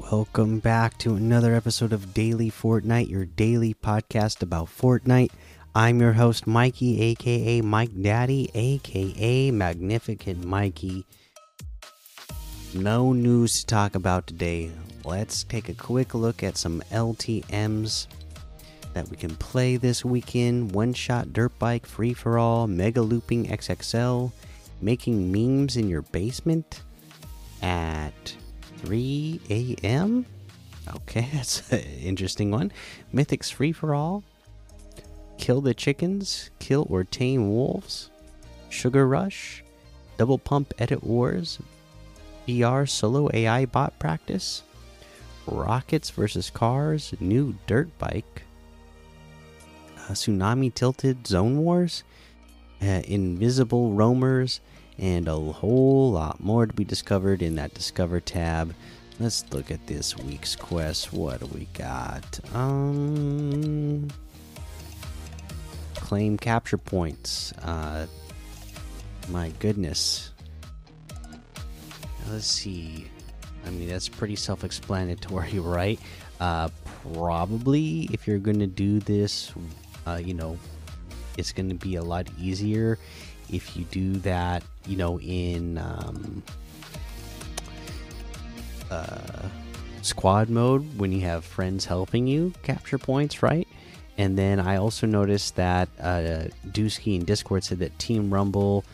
Welcome back to another episode of Daily Fortnite, your daily podcast about Fortnite. I'm your host, Mikey, aka Mike Daddy, aka Magnificent Mikey. No news to talk about today. Let's take a quick look at some LTMs that we can play this weekend One Shot Dirt Bike Free for All, Mega Looping XXL, Making Memes in Your Basement at 3 a.m. Okay, that's an interesting one. Mythics Free for All, Kill the Chickens, Kill or Tame Wolves, Sugar Rush, Double Pump Edit Wars, VR Solo AI Bot Practice, Rockets versus Cars, New Dirt Bike, uh, Tsunami Tilted Zone Wars, uh, Invisible Roamers, and a whole lot more to be discovered in that Discover tab. Let's look at this week's quest. What do we got? Um, claim capture points. Uh, my goodness. Let's see. I mean, that's pretty self explanatory, right? Uh, probably if you're going to do this, uh, you know, it's going to be a lot easier if you do that, you know, in um, uh, squad mode when you have friends helping you capture points, right? And then I also noticed that uh, Dusky in Discord said that Team Rumble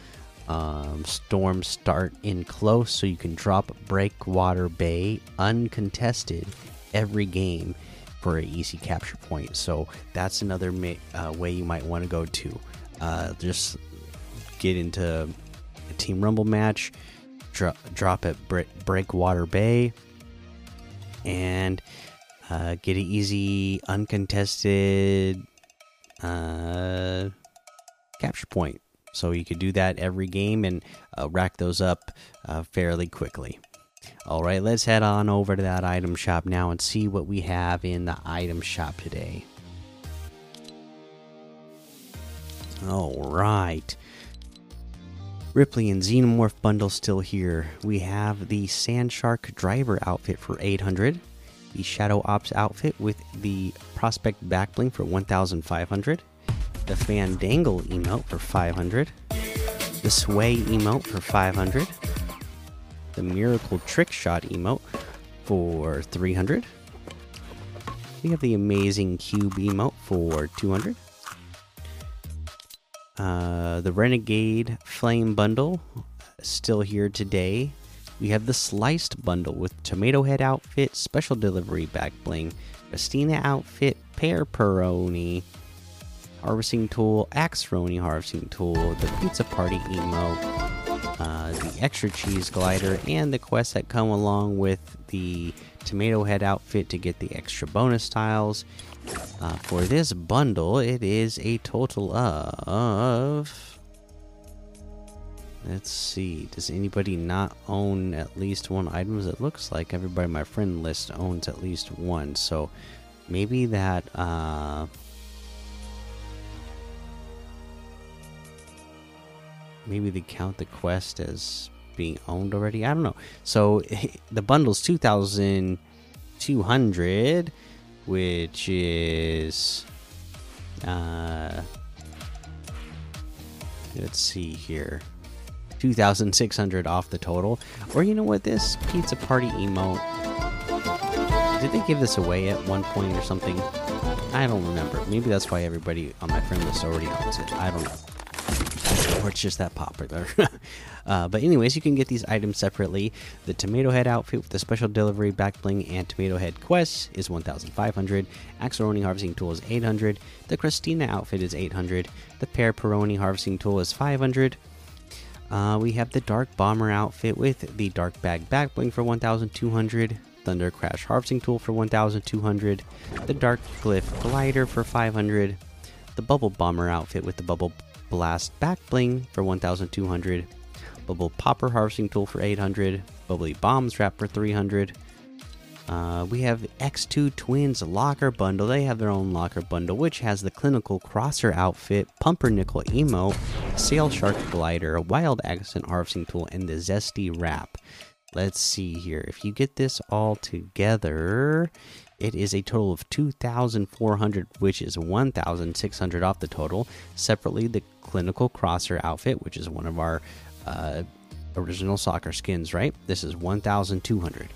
um, storms start in close, so you can drop Breakwater Bay uncontested every game for an easy capture point. So that's another uh, way you might want to go to. Uh, just get into a Team Rumble match, dro drop at Breakwater Bay, and uh, get an easy, uncontested uh, capture point. So you could do that every game and uh, rack those up uh, fairly quickly. All right, let's head on over to that item shop now and see what we have in the item shop today. All right. Ripley and Xenomorph bundle still here. We have the Sand Shark driver outfit for 800, the Shadow Ops outfit with the Prospect backbling for 1500, the Fandangle emote for 500, the Sway emote for 500, the Miracle Trick Shot emote for 300. We have the Amazing Cube emote for 200. Uh, the Renegade Flame Bundle still here today. We have the Sliced Bundle with Tomato Head outfit, Special Delivery back bling, Crustina outfit, Pear Peroni, Harvesting Tool, Axeroni Harvesting Tool, the Pizza Party emote, uh, the Extra Cheese Glider, and the quests that come along with the Tomato Head outfit to get the extra bonus tiles. Uh, for this bundle, it is a total of. Let's see. Does anybody not own at least one item? It looks like everybody on my friend list owns at least one. So maybe that. Uh, maybe they count the quest as being owned already. I don't know. So the bundle's two thousand two hundred which is uh let's see here. 2600 off the total. Or you know what? This pizza party emote did they give this away at one point or something? I don't remember. Maybe that's why everybody on my friend list already owns it. I don't know it's just that popular. uh, but anyways, you can get these items separately. The Tomato Head outfit with the special delivery back bling and Tomato Head quest is 1,500. Axeroni harvesting tool is 800. The Crustina outfit is 800. The Pear Peroni harvesting tool is 500. Uh, we have the Dark Bomber outfit with the Dark Bag back bling for 1,200. Thunder Crash harvesting tool for 1,200. The Dark Glyph glider for 500. The Bubble Bomber outfit with the Bubble Blast Back Bling for 1200, Bubble Popper Harvesting Tool for 800, Bubbly Bomb Strap for 300. Uh, we have X2 Twins Locker Bundle. They have their own locker bundle, which has the Clinical Crosser outfit, Pumpernickel Emo, Sail Shark Glider, Wild Accent Harvesting Tool, and the Zesty Wrap. let's see here. If you get this all together, it is a total of 2,400, which is 1,600 off the total. Separately, the Clinical Crosser outfit, which is one of our uh, original soccer skins, right? This is 1,200.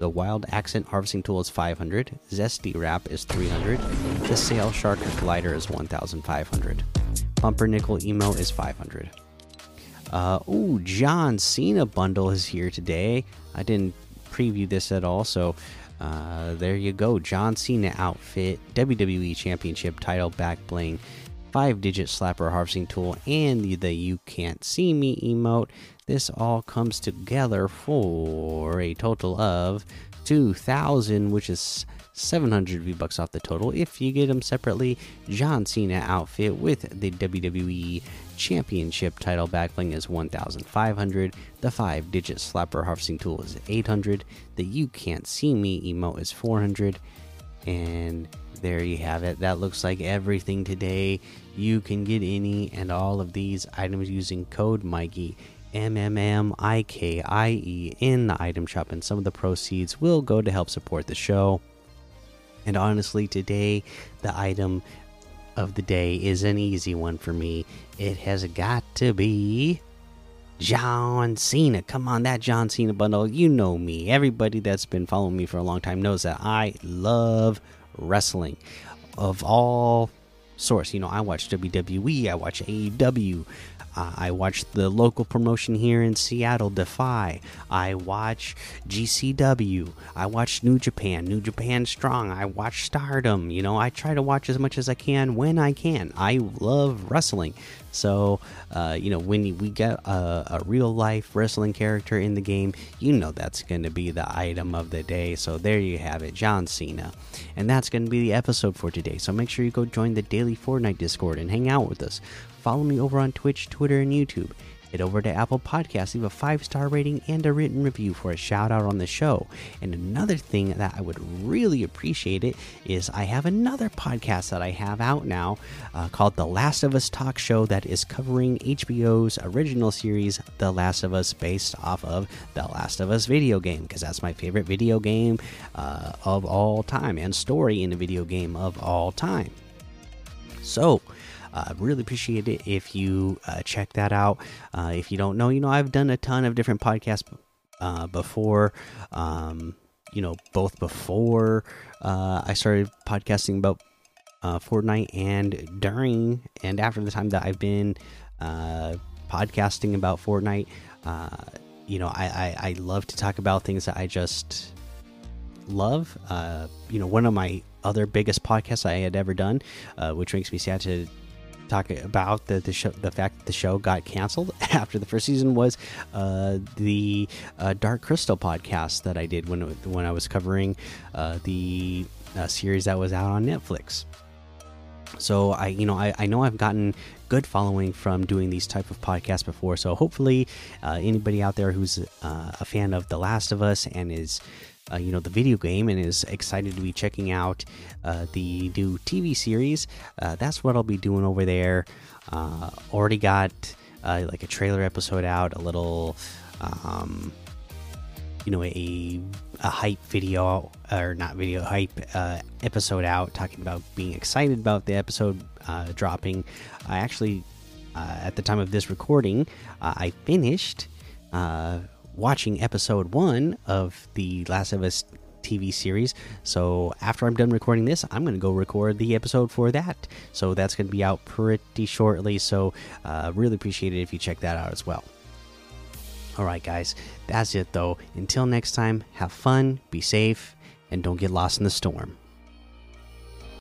The Wild Accent Harvesting Tool is 500. Zesty Wrap is 300. The Sail Shark Glider is 1,500. Pumpernickel Emo is 500. Uh, oh, John Cena bundle is here today. I didn't preview this at all, so uh, there you go. John Cena outfit, WWE Championship title back bling, five digit slapper harvesting tool, and the, the You Can't See Me emote. This all comes together for a total of 2,000, which is 700 V bucks off the total. If you get them separately, John Cena outfit with the WWE Championship title backbling is 1,500. The five digit slapper harvesting tool is 800. The You Can't See Me emote is 400. And there you have it. That looks like everything today. You can get any and all of these items using code Mikey. M M M I K I E in the item shop, and some of the proceeds will go to help support the show. And honestly, today, the item of the day is an easy one for me. It has got to be John Cena. Come on, that John Cena bundle. You know me. Everybody that's been following me for a long time knows that I love wrestling of all sorts. You know, I watch WWE, I watch AEW, uh, I watch the local promotion here in Seattle, Defy. I watch GCW. I watch New Japan, New Japan Strong. I watch Stardom. You know, I try to watch as much as I can when I can. I love wrestling. So, uh, you know, when we get a, a, real life wrestling character in the game, you know that's going to be the item of the day. So, there you have it, John Cena. And that's going to be the episode for today. So, make sure you go join the daily Fortnite Discord and hang out with us. Follow me over on Twitch, Twitter, and YouTube. Head over to Apple Podcasts, leave a five star rating and a written review for a shout out on the show. And another thing that I would really appreciate it is I have another podcast that I have out now uh, called The Last of Us Talk Show that is covering HBO's original series, The Last of Us, based off of The Last of Us video game, because that's my favorite video game uh, of all time and story in a video game of all time. So, uh, really appreciate it if you uh, check that out. Uh, if you don't know, you know, I've done a ton of different podcasts uh, before. Um, you know, both before uh, I started podcasting about uh, Fortnite and during and after the time that I've been podcasting about Fortnite. you know, I, I, I love to talk about things that I just love. you know, one of my other biggest podcasts I had ever done, which makes me sad to talking about the the show, the fact that the show got canceled after the first season was uh, the uh, Dark Crystal podcast that I did when when I was covering uh, the uh, series that was out on Netflix. So I, you know, I, I know I've gotten good following from doing these type of podcasts before. So hopefully, uh, anybody out there who's uh, a fan of The Last of Us and is uh, you know the video game and is excited to be checking out uh, the new TV series. Uh, that's what I'll be doing over there. Uh, already got uh, like a trailer episode out, a little, um, you know, a a hype video or not video hype uh, episode out, talking about being excited about the episode dropping. I actually, at the time of this recording, I finished watching episode one of the Last of Us TV series. So after I'm done recording this, I'm going to go record the episode for that. So that's going to be out pretty shortly. So uh, really appreciate it if you check that out as well. All right, guys, that's it though. Until next time, have fun, be safe, and don't get lost in the storm.